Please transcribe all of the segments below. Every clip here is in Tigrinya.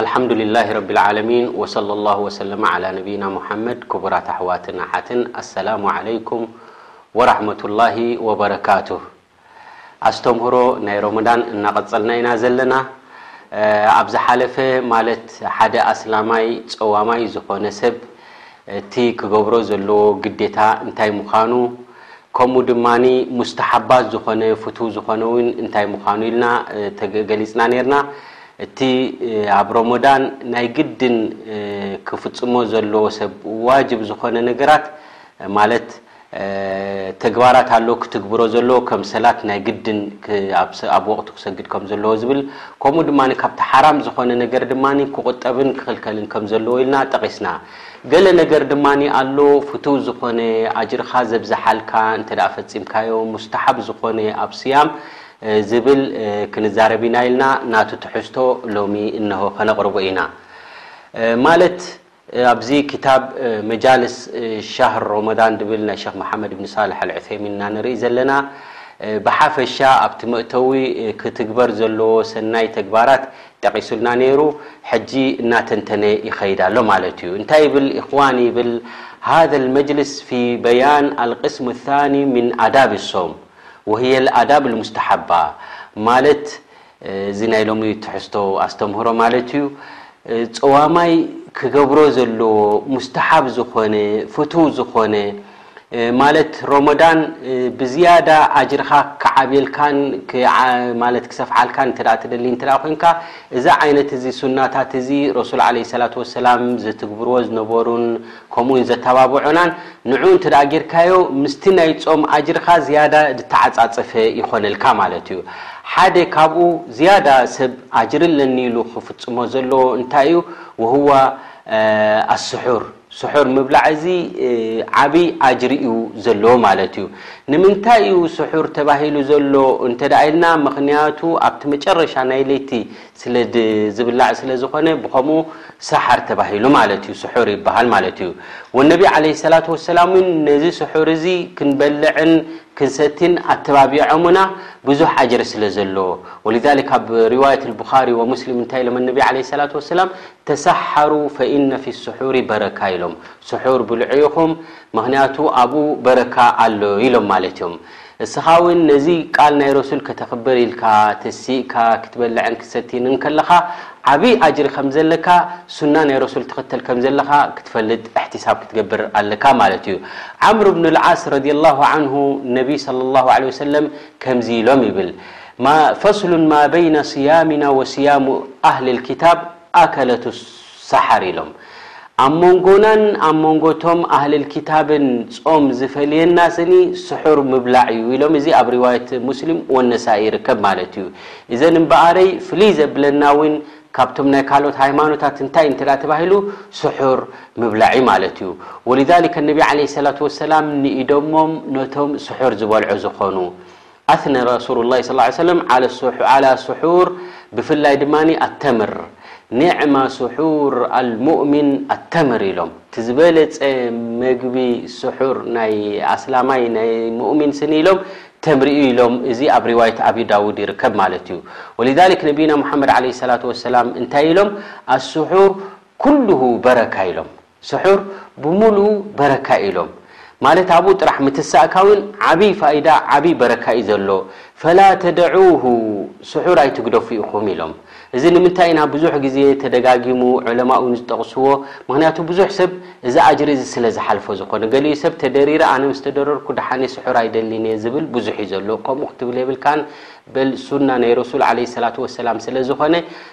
ኣልሓምዱሊላሂ ረቢል ዓለሚን ወሰለሏሁ ወሰለመ ዓላ ነቢይና ሙሓመድ ክቡራት ኣሕዋትን ኣሓትን ኣሰላሙ ዓለይኩም ወራሕመቱላሂ ወበረካቱህ ኣስተምህሮ ናይ ሮሞዳን እናቐፀልና ኢና ዘለና ኣብ ዝሓለፈ ማለት ሓደ ኣስላማይ ፀዋማይ ዝኾነ ሰብ እቲ ክገብሮ ዘለዎ ግዴታ እንታይ ምዃኑ ከምኡ ድማ ሙስተሓባት ዝኾነ ፍትው ዝኾነ እውን እንታይ ምዃኑ ኢልና ገሊፅና ነይርና እቲ ኣብ ሮሞዳን ናይ ግድን ክፍጽሞ ዘለዎ ሰብ ዋጅብ ዝኾነ ነገራት ማለት ተግባራት ኣሎ ክትግብሮ ዘለዎ ከም ሰላት ናይ ግድን ኣብ ወቕቱ ክሰግድ ከም ዘለዎ ዝብል ከምኡ ድማ ካብቲ ሓራም ዝኾነ ነገር ድማ ክቑጠብን ክኽልከልን ከም ዘለዎ ኢልና ጠቒስና። ገለ ነገር ድማ ኣሎ ፍቱው ዝኾነ ኣጅርኻ ዘብዝሓልካ እንተ ፈጺምካዮ ሙስተሓብ ዝኾነ ኣብ ስያም ዝብል ክንዛረብ ኢና ኢልና ናቱ ትሕዝቶ ሎሚ እነሆ ከነቕርቦ ኢና። ማለት ኣብዚ ክታብ መጃልስ ሻህር ሮመዳን ዝብል ናይ ሸኽ መሓመድ እብኒ ሳልሕ ኣልዑሰይሚን ኢና ንርኢ ዘለና። ብሓፈሻ ኣብቲ መእተዊ ክትግበር ዘለዎ ሰናይ ተግባራት ጠቒሱልና ነይሩ። ሕጂ እናተንተነ ይኸይድ ኣሎ ማለት እዩ። እንታይ ይብል እኽዋን ይብል ሃዘል መጅልስ ፊ በያን ኣልቅስም ኣሳኒ ምን ኣዳብ ኣሶም። ወህየ ኣልኣዳብ ኣልሙስተሓባ ማለት እዚ ናይ ሎሚ ትሕዝቶ ኣስተምህሮ ማለት እዩ። ጸዋማይ ክገብሮ ዘለዎ ሙስተሓብ ዝኾነ ፍቱው ዝኾነ ማለት ሮሞዳን ብዝያዳ ኣጅርኻ ክዓብየልካን ማለት ክሰፍሓልካን እንተ ትደሊ እንተ ኮይንካ እዚ ዓይነት እዚ ሱናታት እዚ ረሱል ዓለይሂ ሰላቱ ወሰላም ዝትግብርዎ ዝነበሩን ከምኡ ውን ዘተባብዑናን ንዑ እንተ ጌርካዮ ምስቲ ናይ ጾም ኣጅርካ ዝያዳ ድተዓጻጸፈ ይኾነልካ ማለት እዩ ሓደ ካብኡ ዝያዳ ሰብ ኣጅሪ ኣለኒ ኢሉ ክፍጽሞ ዘለዎ እንታይ እዩ ወህዋ ኣስሑር ስሑር ምብላዕ እዚ ዓብይ ኣጅሪ እዩ ዘለዎ ማለት እዩ ንምንታይ እዩ ስሑር ተባሂሉ ዘሎ እንተ ኢልና ምክንያቱ ኣብቲ መጨረሻ ናይ ለይቲ ስለ ዝብላዕ ስለ ዝኾነ ብኸምኡ ሰሓር ተባሂሉ ማለት እዩ ስሑር ይበሃል ማለት እዩ ወነቢ ዓለ ሰላት ወሰላም እውን ነዚ ስሑር እዚ ክንበልዕን ክንሰትን ኣተባቢዖምና ብዙሕ ኣጅር ስለ ዘለዎ ወልዛሊክ ኣብ ሪዋየት ልቡኻሪ ወሙስሊም እንታይ ኢሎም ነቢ ዓለ ሰላት ወሰላም ተሰሓሩ ፈኢነ ፊ ስሑሪ በረካ ኢሎም ስሑር ብልዑ ኢኹም ምክንያቱ ኣብኡ በረካ ኣሎ ኢሎም ማለት እዮም እስኻ ውን ነዚ ቃል ናይ ረሱል ከተኽብር ኢልካ ተሲእካ ክትበልዕን ክትሰቲን እንከለኻ ዓቢ ኣጅሪ ከም ዘለካ ሱና ናይ ረሱል ትኽተል ከም ዘለኻ ክትፈልጥ እሕቲሳብ ክትገብር ኣለካ ማለት እዩ ዓምር ብን ኣልዓስ ረዲየላሁ ዓንሁ ነቢ ሰለላሁ ዓለይሂ ወሰለም ከምዚ ኢሎም ይብል ማ ፈስሉን ማ በይነ ስያምና ወስያሙ ኣህሊል ኪታብ ኣከለቱ ሰሓር ኢሎም። ኣብ ሞንጎናን ኣብ ሞንጎ እቶም ኣህለል ኪታብን ጾም ዝፈልየና ስኒ ስሑር ምብላዕ እዩ ኢሎም፣ እዚ ኣብ ሪዋየት ሙስሊም ወነሳኢ ይርከብ ማለት እዩ። እዘን እምበኣረይ ፍልይ ዘብለና እውን ካብቶም ናይ ካልኦት ሃይማኖታት እንታይ እዩ እንተ ተባሂሉ ስሑር ምብላዕ እዩ ማለት እዩ። ወሊዛሊከ ነቢ ዓለይሂ ሰላቱ ወሰላም ንኢዶሞም ነቶም ስሑር ዝበልዑ ዝኾኑ። ኣስነ ረሱሉላሂ ሰለላሁ ዓለይሂ ወሰለም ዓላ ሱሑር ብፍላይ ድማ ኣተምር ኒዕማ ሱሑር ኣልሙእሚን ኣተምር ኢሎም እቲ ዝበለፀ ምግቢ ሱሑር ናይ ኣስላማይ ናይ ሙእሚን ስኒ ኢሎም ተምሪ እዩ ኢሎም እዚ ኣብ ሪዋየት ኣቢ ዳውድ ይርከብ ማለት እዩ ወሊዛሊክ ነቢዩና ሙሓመድ ዓለይሂ ሰላቱ ወሰላም እንታይ ኢሎም ኣሱሑር ኩሉሁ በረካ ኢሎም ስሑር ብሙሉኡ በረካ እዩ ኢሎም ማለት ኣብኡ ጥራሕ ምትሳእካ ውን ዓብይ ፋይዳ ዓብይ በረካ እዩ ዘሎ ፈላ ተደዑሁ ስሑር ኣይትግደፉ ኢኹም ኢሎም እዚ ንምንታይ ኢና ብዙሕ ግዜ ተደጋጊሙ ዑለማ ውን ዝጠቕስዎ ምክንያቱ ብዙሕ ሰብ እዚ ኣጅሪ እዚ ስለ ዝሓልፎ ዝኾነ ገሊኡ ሰብ ተደሪረ ኣነ ምስ ተደረርኩ ደሓን እየ ስሑር ኣይደሊን እየ ዝብል ብዙሕ እዩ ዘሎ ከምኡ ክትብል የብልካን በል ሱና ናይ ረሱል ዓለይሂ ሰላቱ ወሰላም ስለ ዝኾነ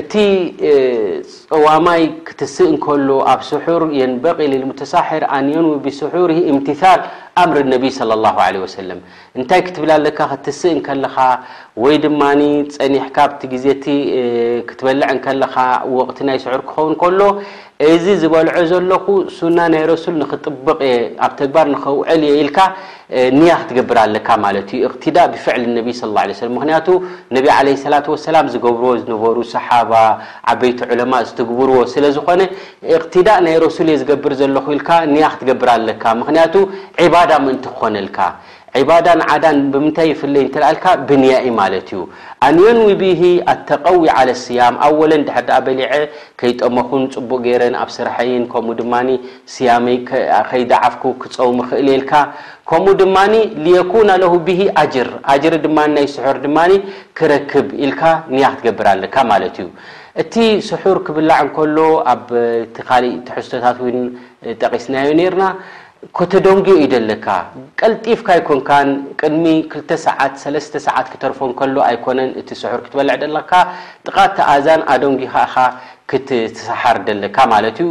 እቲ ጸዋማይ ክትስእ እንከሎ ኣብ ስሑር የንበቂ ልልሙተሳሕር ኣን የንዊ ብስሑርሂ እምትታል ኣምር ነብይ ሰለላሁ ዓለይሂ ወሰለም እንታይ ክትብል ኣለካ ክትስእ እንከለኻ ወይ ድማ ጸኒሕካ ኣብቲ ግዜ እቲ ክትበልዕ እንከለኻ ወቕቲ ናይ ስሑር ክኸውን ከሎ እዚ ዝበልዖ ዘለኹ ሱና ናይ ረሱል ንኽጥብቕ እየ ኣብ ተግባር ንኸውዕል እየ ኢልካ ንያ ክትገብር ኣለካ ማለት እዩ እቅትዳእ ብፍዕል ነቢ ስ ላ ሰለም ምክንያቱ ነቢ ለ ሰላት ወሰላም ዝገብርዎ ዝነበሩ ሰሓባ ዓበይቲ ዑለማ ዝትግብርዎ ስለ ዝኮነ እቅትዳእ ናይ ረሱል እየ ዝገብር ዘለኹ ኢልካ ንያ ክትገብር ኣለካ ምክንያቱ ዕባዳ ምእንቲ ክኾነልካ ዕባዳን ዓዳን ብምንታይ ይፍለይ እንትልኣልካ ብንያ ዩ ማለት እዩ ኣንየንዊ ብሂ ኣተቀዊ ዓለ ስያም ኣወለን ድሕር ድኣ በሊዐ ከይጠመኹን ፅቡቅ ገይረን ኣብ ስርሐይን ከምኡ ድማ ስያመይ ከይደዓፍኩ ክጸውም እኽእል'የ ኢልካ፣ ከምኡ ድማ ሊየኩነ ለሁ ቢሂ ኣጅር፣ ኣጅሪ ድማ ናይ ስሑር ድማ ክረክብ ኢልካ ንያ ክትገብር ኣለካ ማለት እዩ። እቲ ስሑር ክብላዕ እንከሎ ኣብቲ ካልእ ትሕዝቶታት እውን ጠቒስናዮ ኔርና፣ ከተደንጉዮ እዩ ዘለካ። ቀልጢፍካ ኣይኮንካን ቅድሚ ክልተ ሰዓት ሰለስተ ሰዓት ክተርፎ እንከሎ ኣይኮነን እቲ ስሑር ክትበልዕ ዘለካ፣ ጥቓ እቲ ኣዛን ኣደንጒኻ ኢኻ ክትሰሓር ዘለካ ማለት እዩ።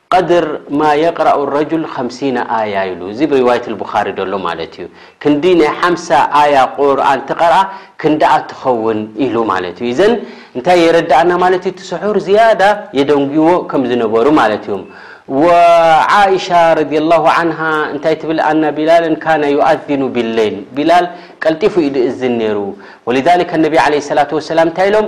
ቐድር ማ የቅራኡ ረጁል ኸምሲነ ኣያ ኢሉ እዚ ብ ሪዋየት ልቡኻሪ ደሎ ማለት እዩ ክንዲ ናይ ሓምሳ ኣያ ቁርኣን ትቀርኣ ክንድኣ ትኸውን ኢሉ ማለት እዩ ኢዘን እንታይ የረድኣና ማለት እዩ እቲ ስሑር ዝያዳ የደንጉይዎ ከም ዝነበሩ ማለት እዮም ወዓኢሻ ረዲየላሁ ዓንሃ እንታይ ትብል ኣና ቢላለን ካነ ዩኣዚኑ ቢለይል ቢላል ቀልጢፉ እዩ ድእዝን ነይሩ ወሊዛሊከ ነቢ ዓለይሂ ሰላቱ ወሰላም እንታይ ኢሎም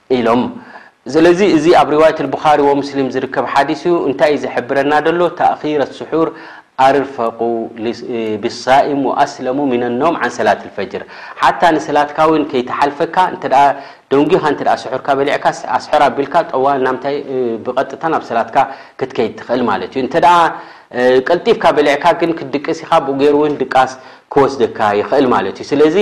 ኢሎም ስለዚ እዚ ኣብ ርዋየት ኣልቡኻሪ ወሙስሊም ዝርከብ ሓዲስ እዩ እንታይ እዩ ዝሕብረና ዘሎ ታእኺር ኣሱሑር ኣርፈቁ ብሳኢም ወኣስለሙ ሚን ኣነውም ዓን ሰላት ኣልፈጅር ሓታ ንሰላትካ እውን ከይተሓልፈካ እንተ ደንጒኻ እንተ ስሑርካ በሊዕካ ኣስሕር ኣቢልካ ጠዋ ናብ ምንታይ ብቐጥታ ናብ ሰላትካ ክትከይድ ትኽእል ማለት እዩ እንተ ቀልጢፍካ በሊዕካ ግን ክትድቅስ ኢኻ ብኡ ገይሩ እውን ድቃስ ክወስደካ ይኽእል ማለት እዩ ስለዚ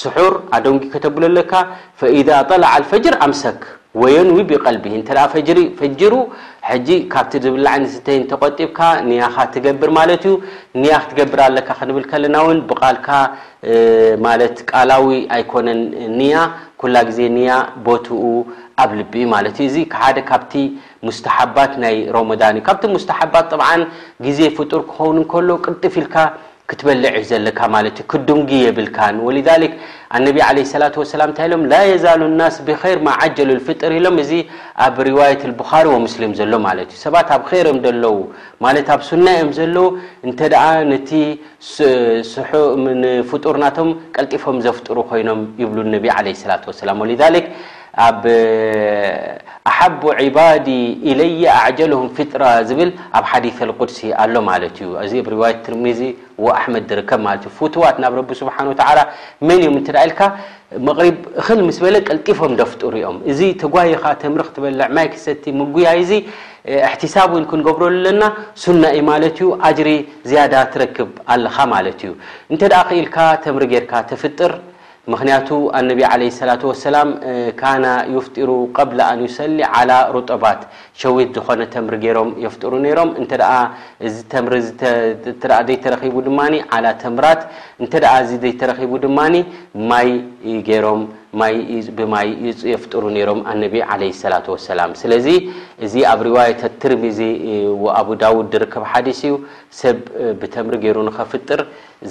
ስሑር ኣደንጒ ከተብሎ ኣለካ ፈኢዛ ጠለዐ ልፈጅር ኣምሰክ ወየንዊ ቢቀልቢሂ እንተ ፈጅሪ ፈጂሩ ሕጂ ካብቲ ዝብላዕን ዝስተይን ተቆጢብካ ንያኻ ትገብር ማለት እዩ። ንያ ክትገብር ኣለካ ክንብል ከለና እውን ብቃልካ ማለት ቃላዊ ኣይኮነን ንያ ኩላ ግዜ ንያ ቦትኡ ኣብ ልቢ እዩ ማለት እዩ። እዚ ሓደ ካብቲ ሙስተሓባት ናይ ሮሞዳን እዩ ካብቲ ሙስተሓባት ጠብዓን ግዜ ፍጡር ክኸውን እንከሎ ቅልጥፍ ኢልካ ክትበልዕ እዩ ዘለካ ማለት እዩ ክዱንጊ የብልካን ወሊዛሊክ ኣነቢ ዓለይሂ ሰላቱ ወሰላም እንታይ ኢሎም ላ የዛሉ ናስ ብኸይር ማ ዓጀሉ ልፍጥር ኢሎም እዚ ኣብ ሪዋየት ልቡኻሪ ወሙስሊም ዘሎ ማለት እዩ ሰባት ኣብ ኸይር እዮም ዘለዉ ማለት ኣብ ሱና እዮም ዘለዉ እንተ ደኣ ነቲ ንፍጡር ናቶም ቀልጢፎም ዘፍጥሩ ኮይኖም ይብሉ ነቢ ዓለይሂ ሰላቱ ወሰላም ወሊዛሊክ ኣብ ኣሓቡ ዒባዲ ኢለየ ኣዕጀሉሁም ፊጥራ ዝብል ኣብ ሓዲሰል ቁድሲ ኣሎ ማለት እዩ። እዚ ኣብ ሪዋየት ትርሚዚ ወኣሕመድ ዝርከብ ማለት እዩ። ፍቱዋት ናብ ረቢ ስብሓነሁ ወተዓላ መን እዮም እንተድኣ ኢልካ መቕሪብ እኽል ምስ በለ ቀልጢፎም ዘፍጥሩ እዮም። እዚ ተጓይኻ ተምሪ ክትበልዕ ማይ ክትሰቲ ምጉያይ እዚ እሕቲሳብ እውን ክንገብረሉ ኣለና ሱና እዩ ማለት እዩ። ኣጅሪ ዝያዳ ትረክብ ኣለኻ ማለት እዩ። እንተድኣ ክኢልካ ተምሪ ጌርካ ተፍጥር ምኽንያቱ ኣነቢ ዓለይሂ ሰላቱ ወሰላም ካና ዩፍጢሩ ቀብለ ኣን ዩሰሊ ዓላ ሩጠባት፣ ሸዊት ዝኾነ ተምሪ ገይሮም የፍጥሩ ነይሮም። እንተደኣ እዚ ተምሪ እዚ እንተደኣ ዘይተረኺቡ ድማ ዓላ ተምራት፣ እንተደኣ እዚ ዘይተረኺቡ ድማ ማይ ገይሮም ማይ ብማይ የፍጥሩ ነይሮም ኣነቢ ዓለይሂ ሰላቱ ወሰላም። ስለዚ እዚ ኣብ ሪዋየት ኣትርሚዚ ወኣቡ ዳውድ ዝርከብ ሓዲስ እዩ። ሰብ ብተምሪ ገይሩ ንኸፍጥር።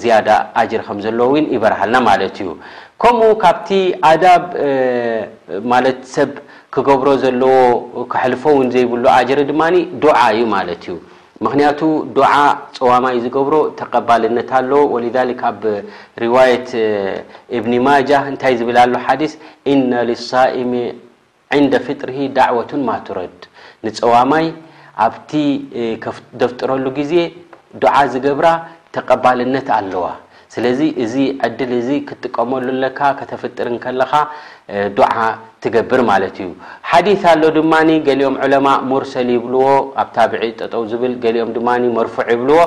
ዝያዳ ኣጅሪ ከም ዘለዎ እውን ይበርሃልና ማለት እዩ። ከምኡ ካብቲ ኣዳብ ማለት ሰብ ክገብሮ ዘለዎ ከሕልፎ እውን ዘይብሉ ኣጅሪ ድማ ዱዓ እዩ ማለት እዩ። ምክንያቱ ዱዓ ፀዋማይ ዝገብሮ ተቀባልነት ኣለዎ። ወሊዛሊክ ኣብ ሪዋየት እብኒ ማጃህ እንታይ ዝብል ኣሎ ሓዲስ ኢነ ሊሳኢሚ ዒንደ ፊጥርሂ ዳዕወቱን ማቱረድ፣ ንጸዋማይ ኣብቲ ከፍደፍጥረሉ ግዜ ዱዓ ዝገብራ ተቀባልነት ኣለዋ። ስለዚ እዚ ዕድል እዚ ክትጥቀመሉ ኣለካ ከተፍጥር እንከለኻ ዱዓ ትገብር ማለት እዩ። ሓዲት ኣሎ ድማ ገሊኦም ዑለማእ ሙርሰል ይብልዎ ኣብ ታብዒ ጠጠው ዝብል ገሊኦም ድማ መርፉዕ ይብልዎ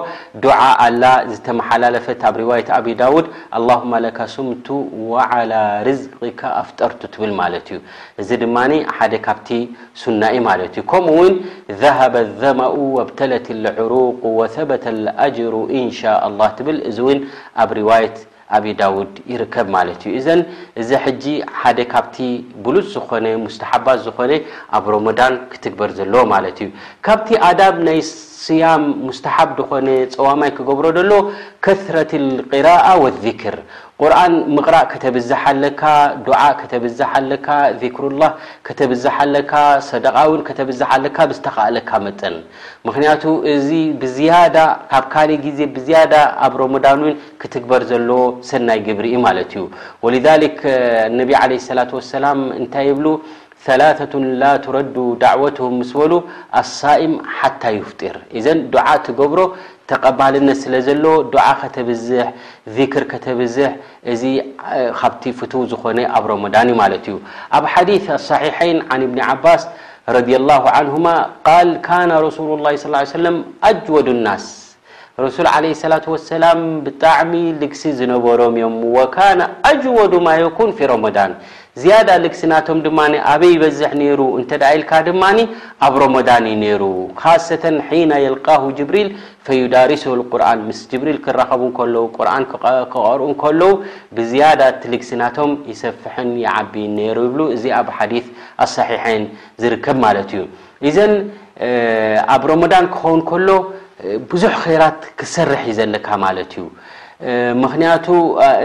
ዱዓ ኣላ ዝተመሓላለፈት ኣብ ሪዋየት ኣቢ ዳውድ ኣላሁማ ለካ ሱምቱ ወዓላ ርዝቂካ ኣፍጠርቱ ትብል ማለት እዩ። እዚ ድማ ሓደ ካብቲ ሱና እዩ ማለት እዩ። ከምኡ እውን ዘሀበ ዘመኡ ወብተለት ልዕሩቁ ወሰበተ ልኣጅሩ ኢንሻላህ ትብል እዚ እውን ኣብ ሪዋየት ኣቢ ዳውድ ይርከብ ማለት እዩ። እዘን እዚ ሕጂ ሓደ ካብቲ ብሉፅ ዝኾነ ሙስተሓባት ዝኾነ ኣብ ሮሞዳን ክትግበር ዘለዎ ማለት እዩ። ካብቲ ኣዳብ ናይ ስያም ሙስተሓብ ድኾነ ጸዋማይ ክገብሮ ደሎ ከስረት ልቂራኣ ወዚክር ቁርኣን ምቕራእ ከተብዝሕ ኣለካ፣ ዱዓ ከተብዝሕ ኣለካ፣ ዚክሩላህ ከተብዝሕ ኣለካ፣ ሰደቓ እውን ከተብዝሕ ኣለካ ብዝተኻእለካ መጠን። ምኽንያቱ እዚ ብዝያዳ ካብ ካሊእ ግዜ ብዝያዳ ኣብ ሮሞዳን እውን ክትግበር ዘለዎ ሰናይ ግብሪ እዩ ማለት እዩ። ወሊዛሊክ ነቢ ዓለይሂ ሰላቱ ወሰላም እንታይ ይብሉ? ሰላሰቱ ላ ቱረዱ ዳዕወቱሁም ምስ በሉ ኣሳኢም ሓታ ዩፍጢር ኢዘን ዱዓ ትገብሮ ተቀባልነት ስለ ዘለዎ ዱዓ ከተብዝሕ ዚክር ከተብዝሕ እዚ ካብቲ ፍትው ዝኮነ ኣብ ሮሞዳን እዩ ማለት እዩ ኣብ ሓዲት ኣሳሒሐይን ዓን እብኒ ዓባስ ረድየላሁ ዓንሁማ ቃል ካነ ረሱሉላሂ ሰለላሁ ዓለይሂ ወሰለም ኣጅወዱ ናስ ረሱል ዓለይሂ ሰላቱ ወሰላም ብጣዕሚ ልግሲ ዝነበሮም እዮም፣ ወካነ ኣጅወዱ ማ የኩን ፊ ረመዳን፣ ዝያዳ ልግሲ ናቶም ድማ ኣበይ ይበዝሕ ነይሩ እንተ ኢልካ ድማ ኣብ ረመዳን እዩ ነይሩ፣ ኻሰተን ሒነ የልቃሁ ጅብሪል ፈዩዳሪሱሁ ልቁርኣን፣ ምስ ጅብሪል ክራኸቡ እንከለዉ ቁርኣን ክቐርኡ እንከለዉ ብዝያዳ እቲ ልግሲ ናቶም ይሰፍሕን ይዓብይን ነይሩ ይብሉ፣ እዚ ኣብ ሓዲስ ኣሳሒሐይን ዝርከብ ማለት እዩ። ኢዘን ኣብ ሮሞዳን ክኸውን ከሎ ብዙሕ ኼራት ክትሰርሕ እዩ ዘለካ ማለት እዩ ምኽንያቱ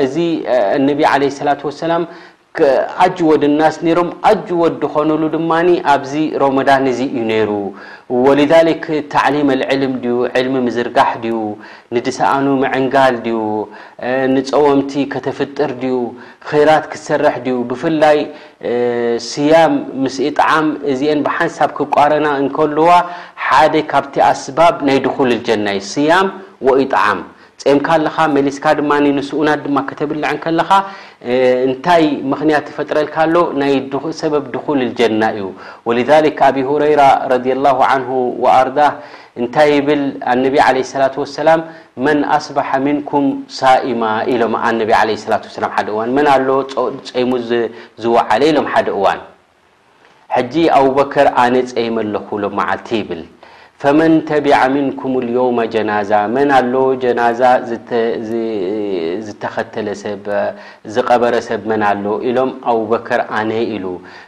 እዚ እነቢ ዓለ ሰላት ወሰላም ኣጅወድናስ ነይሮም ኣጅወድ ዝኾኑሉ ድማ ኣብዚ ሮመዳን እዚ እዩ ነይሩ ወልሊክ ታዕሊም ኣልዕልም ድዩ ዕልሚ ምዝርጋሕ ድዩ ንድሰኣኑ ምዕንጋል ድዩ ንፀወምቲ ከተፍጥር ድዩ ራት ክትሰርሕ ድዩ ብፍላይ ስያም ምስ ኢጥዓም እዚኤን ብሓንሳብ ክቋረና እንከልዋ ሓደ ካብቲ ኣስባብ ናይ ድኹል ኣልጀና እዩ። ስያም ወኢጥዓም፣ ጼምካ ኣለኻ መሊስካ ድማ ንስኡናት ድማ ከተብልዕ እንከለኻ እንታይ ምኽንያት ይፈጥረልካ ኣሎ ናይ ሰበብ ድኹል ኣልጀና እዩ። ወሊዛሊክ ኣቢ ሁረይራ ረዲየላሁ ዓንሁ ወኣርዳህ እንታይ ይብል ኣነቢ ዓለይሂ ሰላቱ ወሰላም መን ኣስበሐ ምንኩም ሳኢማ ኢሎም ኣነቢ ዓለይሂ ሰላቱ ወሰላም ሓደ እዋን፣ መን ኣሎ ጸይሙ ዝወዓለ ኢሎም ሓደ እዋን፣ ሕጂ ኣቡበከር ኣነ ጸይመ ኣለኹ ሎም መዓልቲ ይብል፣ ፈመን ተቢዐ ምንኩም ልየውመ ጀናዛ መን ኣሎ ጀናዛ ዝተኸተለ ሰብ ዝቐበረ ሰብ መን ኣሎ ኢሎም ኣቡበከር ኣነ ኢሉ፣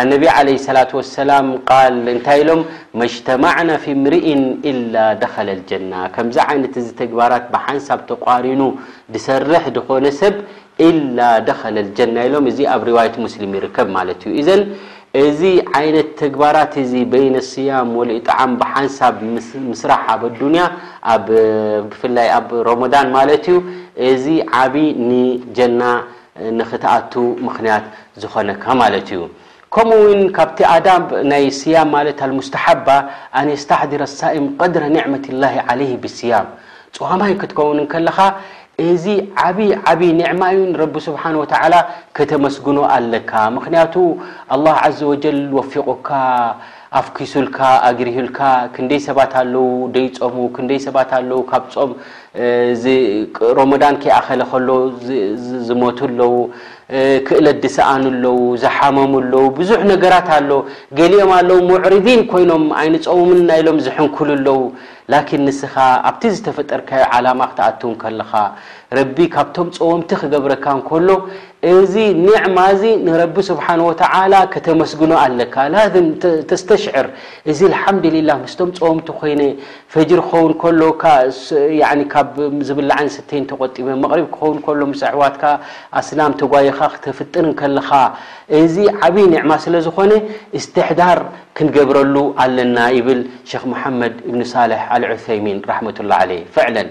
ኣነቢ ዓለይሂ ሰላቱ ወሰላም ቃል እንታይ ኢሎም? መጅተማዕና ፊ ምርኢን ኢላ ደኸለል ጀና ከምዚ ዓይነት እዚ ተግባራት ብሓንሳብ ተቋሪኑ ድሰርሕ ድኾነ ሰብ ኢላ ደኸለል ጀና ኢሎም እዚ ኣብ ሪዋየት ሙስሊም ይርከብ ማለት እዩ ኢዘን እዚ ዓይነት ተግባራት እዚ በይነ ስያም ወልኢጥዓም ብሓንሳብ ምስራሕ ኣብ ኣዱንያ ኣብ ብፍላይ ኣብ ሮሞዳን ማለት እዩ እዚ ዓቢ ንጀና ንኽትኣቱ ምኽንያት ዝኾነካ ማለት እዩ። ከምኡ እውን ካብቲ ኣዳብ ናይ ስያም ማለት ኣልሙስተሓባ ኣን የስታሕድረ ኣሳኢም ቐድረ ኒዕመቲ ላሂ ዓለይሂ ብስያም ፁዋማይ ክትከውን እንከለኻ እዚ ዓብዪ ዓብዪ ኒዕማ እዩ ንረቢ ስብሓን ወተዓላ ከተመስግኖ ኣለካ ምኽንያቱ ኣላህ ዓዘ ወጀል ወፊቑካ ኣፍኲሱልካ ኣግሪሁልካ ክንደይ ሰባት ኣለዉ ደይጾሙ ክንደይ ሰባት ኣለዉ ካብ ጾም ዝ ሮሞዳን ከይኣኸለ ከሎ ዝሞቱ ኣለዉ ክእለት ዝሰኣኑ ኣለዉ ዝሓመሙ ኣለዉ ብዙሕ ነገራት ኣሎ ገሊኦም ኣለዉ ሙዕሪዲን ኮይኖም ኣይንጾሙምን እና ኢሎም ዝሕንኩሉ ኣለዉ ላኪን ንስኻ ኣብቲ ዝተፈጠርካዮ ዓላማ ክትኣትው ከለኻ ረቢ ካብቶም ጾወምቲ ክገብረካ እንከሎ እዚ ኒዕማ እዚ ንረቢ ስብሓን ወተዓላ ከተመስግኖ ኣለካ ላዝም ተስተሽዕር እዚ ኣልሓምድሊላህ ምስቶም ጸወምቲ ኮይነ ፈጅሪ ክኸውን ከሎ ያኒ ካብ ዝብላዕን ዝስተይን ተቖጢበ መቕሪብ ክኸውን ከሎ ምስ ኣሕዋትካ ኣስላም ተጓይኻ ክተፍጥር እንከለኻ እዚ ዓብይ ኒዕማ ስለ ዝኾነ እስትሕዳር ክንገብረሉ ኣለና ይብል ሸኽ መሓመድ እብኒ ሳልሕ ኣልዑሰይሚን ራሕመቱላህ ዓለይህ ፈዕለን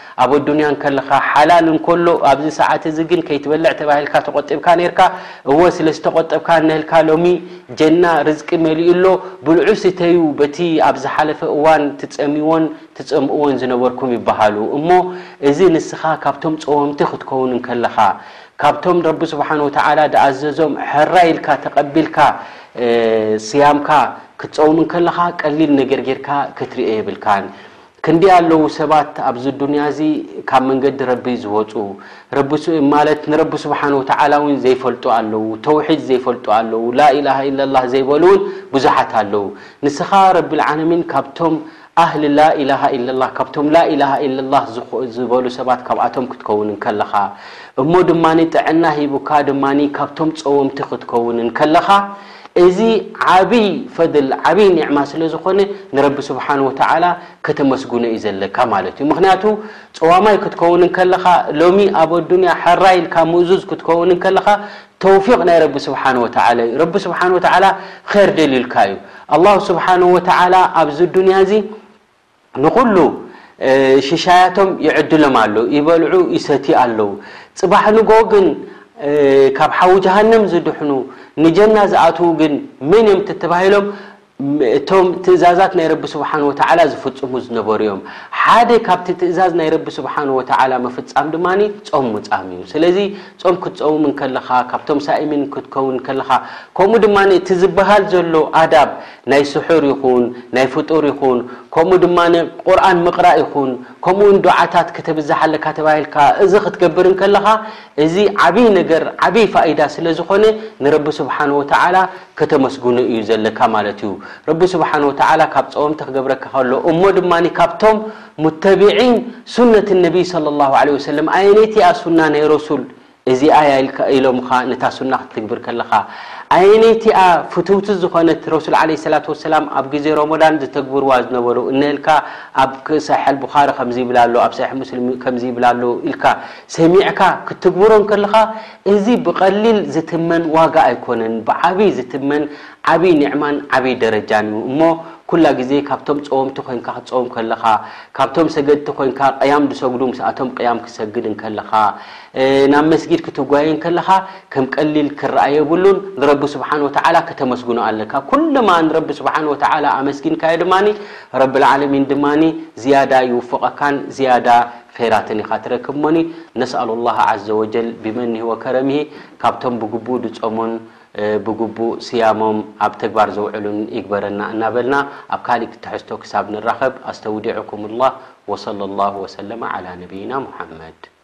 ኣብ ኣዱንያ እንከለኻ ሓላል እንከሎ ኣብዚ ሰዓት እዚ ግን ከይትበልዕ ተባሂልካ ተቆጢብካ ኔርካ እወ ስለ ዝተቆጠብካ እነሀልካ ሎሚ ጀና ርዝቂ መሊኡ ኣሎ ብልዑ ስተዩ በቲ ኣብ ዝሓለፈ እዋን ትጸምዎን ትጸምእዎን ዝነበርኩም ይበሃሉ እሞ እዚ ንስኻ ካብቶም ጸወምቲ ክትከውን እንከለኻ ካብቶም ረቢ ስብሓን ወተዓላ ድኣዘዞም ሕራይ ኢልካ ተቀቢልካ ስያምካ ክትጸውም እንከለኻ ቀሊል ነገር ጌርካ ክትርኦ የብልካን ክንደይ ኣለዉ ሰባት ኣብዚ ዱንያ እዚ ካብ መንገዲ ረቢ ዝወጹ ረቢ ማለት ንረቢ ስብሓነሁ ወተዓላ እውን ዘይፈልጡ ኣለዉ ተውሒድ ዘይፈልጡ ኣለዉ ላኢላሃ ኢለላህ ዘይበሉ እውን ብዙሓት ኣለዉ ንስኻ ረቢልዓለሚን ካብቶም ኣህሊ ላኢላሃ ኢለላህ ካብቶም ላኢላሃ ኢለላህ ዝበሉ ሰባት ካብኣቶም ክትከውን እንከለኻ እሞ ድማ ጥዕና ሂቡካ ድማ ካብቶም ጸወምቲ ክትከውን እንከለኻ እዚ ዓብይ ፈድል ዓብይ ኒዕማ ስለ ዝኾነ ንረቢ ስብሓን ወተዓላ ከተመስግኖ እዩ ዘለካ ማለት እዩ ምኽንያቱ ፀዋማይ ክትከውን እንከለኻ ሎሚ ኣብ ኣዱንያ ሐራይ ኢልካ ምእዙዝ ክትከውን እንከለኻ ተውፊቅ ናይ ረቢ ስብሓን ወተዓላ እዩ ረቢ ስብሓን ወተዓላ ኼር ደልዩልካ እዩ ኣላሁ ስብሓን ወተዓላ ኣብዚ ዱንያ እዚ ንኹሉ ሽሻያቶም ይዕድሎም ኣሎ፣ ይበልዑ ይሰትዩ ኣለዉ። ጽባሕ ንግሆ ግን ካብ ሓዊ ጀሃነም ዝድሕኑ፣ ንጀና ዝኣትዉ ግን መን እዮም ተተባሂሎም፣ እቶም ትእዛዛት ናይ ረቢ ስብሓነሁ ወተዓላ ዝፍጽሙ ዝነበሩ እዮም። ሓደ ካብቲ ትእዛዝ ናይ ረቢ ስብሓነሁ ወተዓላ ምፍጻም ድማ ጾም ምጻም እዩ። ስለዚ ጾም ክትጸውም እንከለኻ፣ ካብቶም ሳኢሚን ክትከውን እንከለኻ፣ ከምኡ ድማ እቲ ዝበሃል ዘሎ ኣዳብ ናይ ስሑር ይኹን ናይ ፍጡር ይኹን ከምኡ ድማ ቁርኣን ምቕራእ ይኹን ከምኡ ውን ዱዓታት ክተብዝሕ ኣለካ ተባሂልካ እዚ ክትገብር እንከለኻ እዚ ዓብይ ነገር ዓብይ ፋኢዳ ስለ ዝኾነ ንረቢ ስብሓን ወተዓላ ከተመስግኖ እዩ ዘለካ ማለት እዩ ረቢ ስብሓን ወተዓላ ካብ ፀወምቲ ክገብረካ ከሎ እሞ ድማ ካብቶም ሙተቢዒን ሱነት ነቢይ ለ ላሁ ለ ወሰለም ኣየነይቲ እያ ሱና ናይ ረሱል እዚኣያ ኢሎምኻ ነታ ሱና ክትትግብር ከለኻ ኣየነይቲ'ያ ፍትውቲ ዝኾነት ረሱል ዓለይሂ ሰላቱ ወሰላም ኣብ ግዜ ሮሞዳን ዝተግብርዋ ዝነበሩ እነልካ ኣብ ሰሒሐል ቡኻሪ ከምዚ ይብል ኣሎ ኣብ ሰሒሕ ሙስሊም ከምዚ ይብል ኣሎ ኢልካ ሰሚዕካ ክትትግብሮ እንከልኻ እዚ ብቀሊል ዝትመን ዋጋ ኣይኮነን ብዓብይ ዝትመን ዓብይ ኒዕማን ዓብይ ደረጃን እዩ እሞ ኩላ ግዜ ካብቶም ጸወምቲ ኮይንካ ክትጸውም ከለኻ ካብቶም ሰገድቲ ኮይንካ ቅያም ዝሰግዱ ምስኣቶም ቅያም ክትሰግድ እንከለኻ ናብ መስጊድ ክትጓየ እንከለኻ ከም ቀሊል ክርኣ የብሉን፣ ንረቢ ስብሓነሁ ወተዓላ ከተመስግኖ ኣለካ። ኩለማ ንረቢ ስብሓነሁ ወተዓላ ኣመስጊንካዮ ድማ ረብል ዓለሚን ድማ ዝያዳ ይውፍቐካን ዝያዳ ኸይራትን ኢኻ ትረክብ እሞኒ ነስኣሉላህ ዓዘ ወጀል ቢመኒሂ ወከረሚሂ ካብቶም ብግቡእ ድጾሙን ብግቡእ ስያሞም ኣብ ተግባር ዘውዕሉን ይግበረና እናበልና ኣብ ካሊእ ትሕዝቶ ክሳብ ንራኸብ ኣስተውዲዕኩሙላህ ወሰለላሁ ወሰለመ ዓላ ነቢይና ሙሓመድ።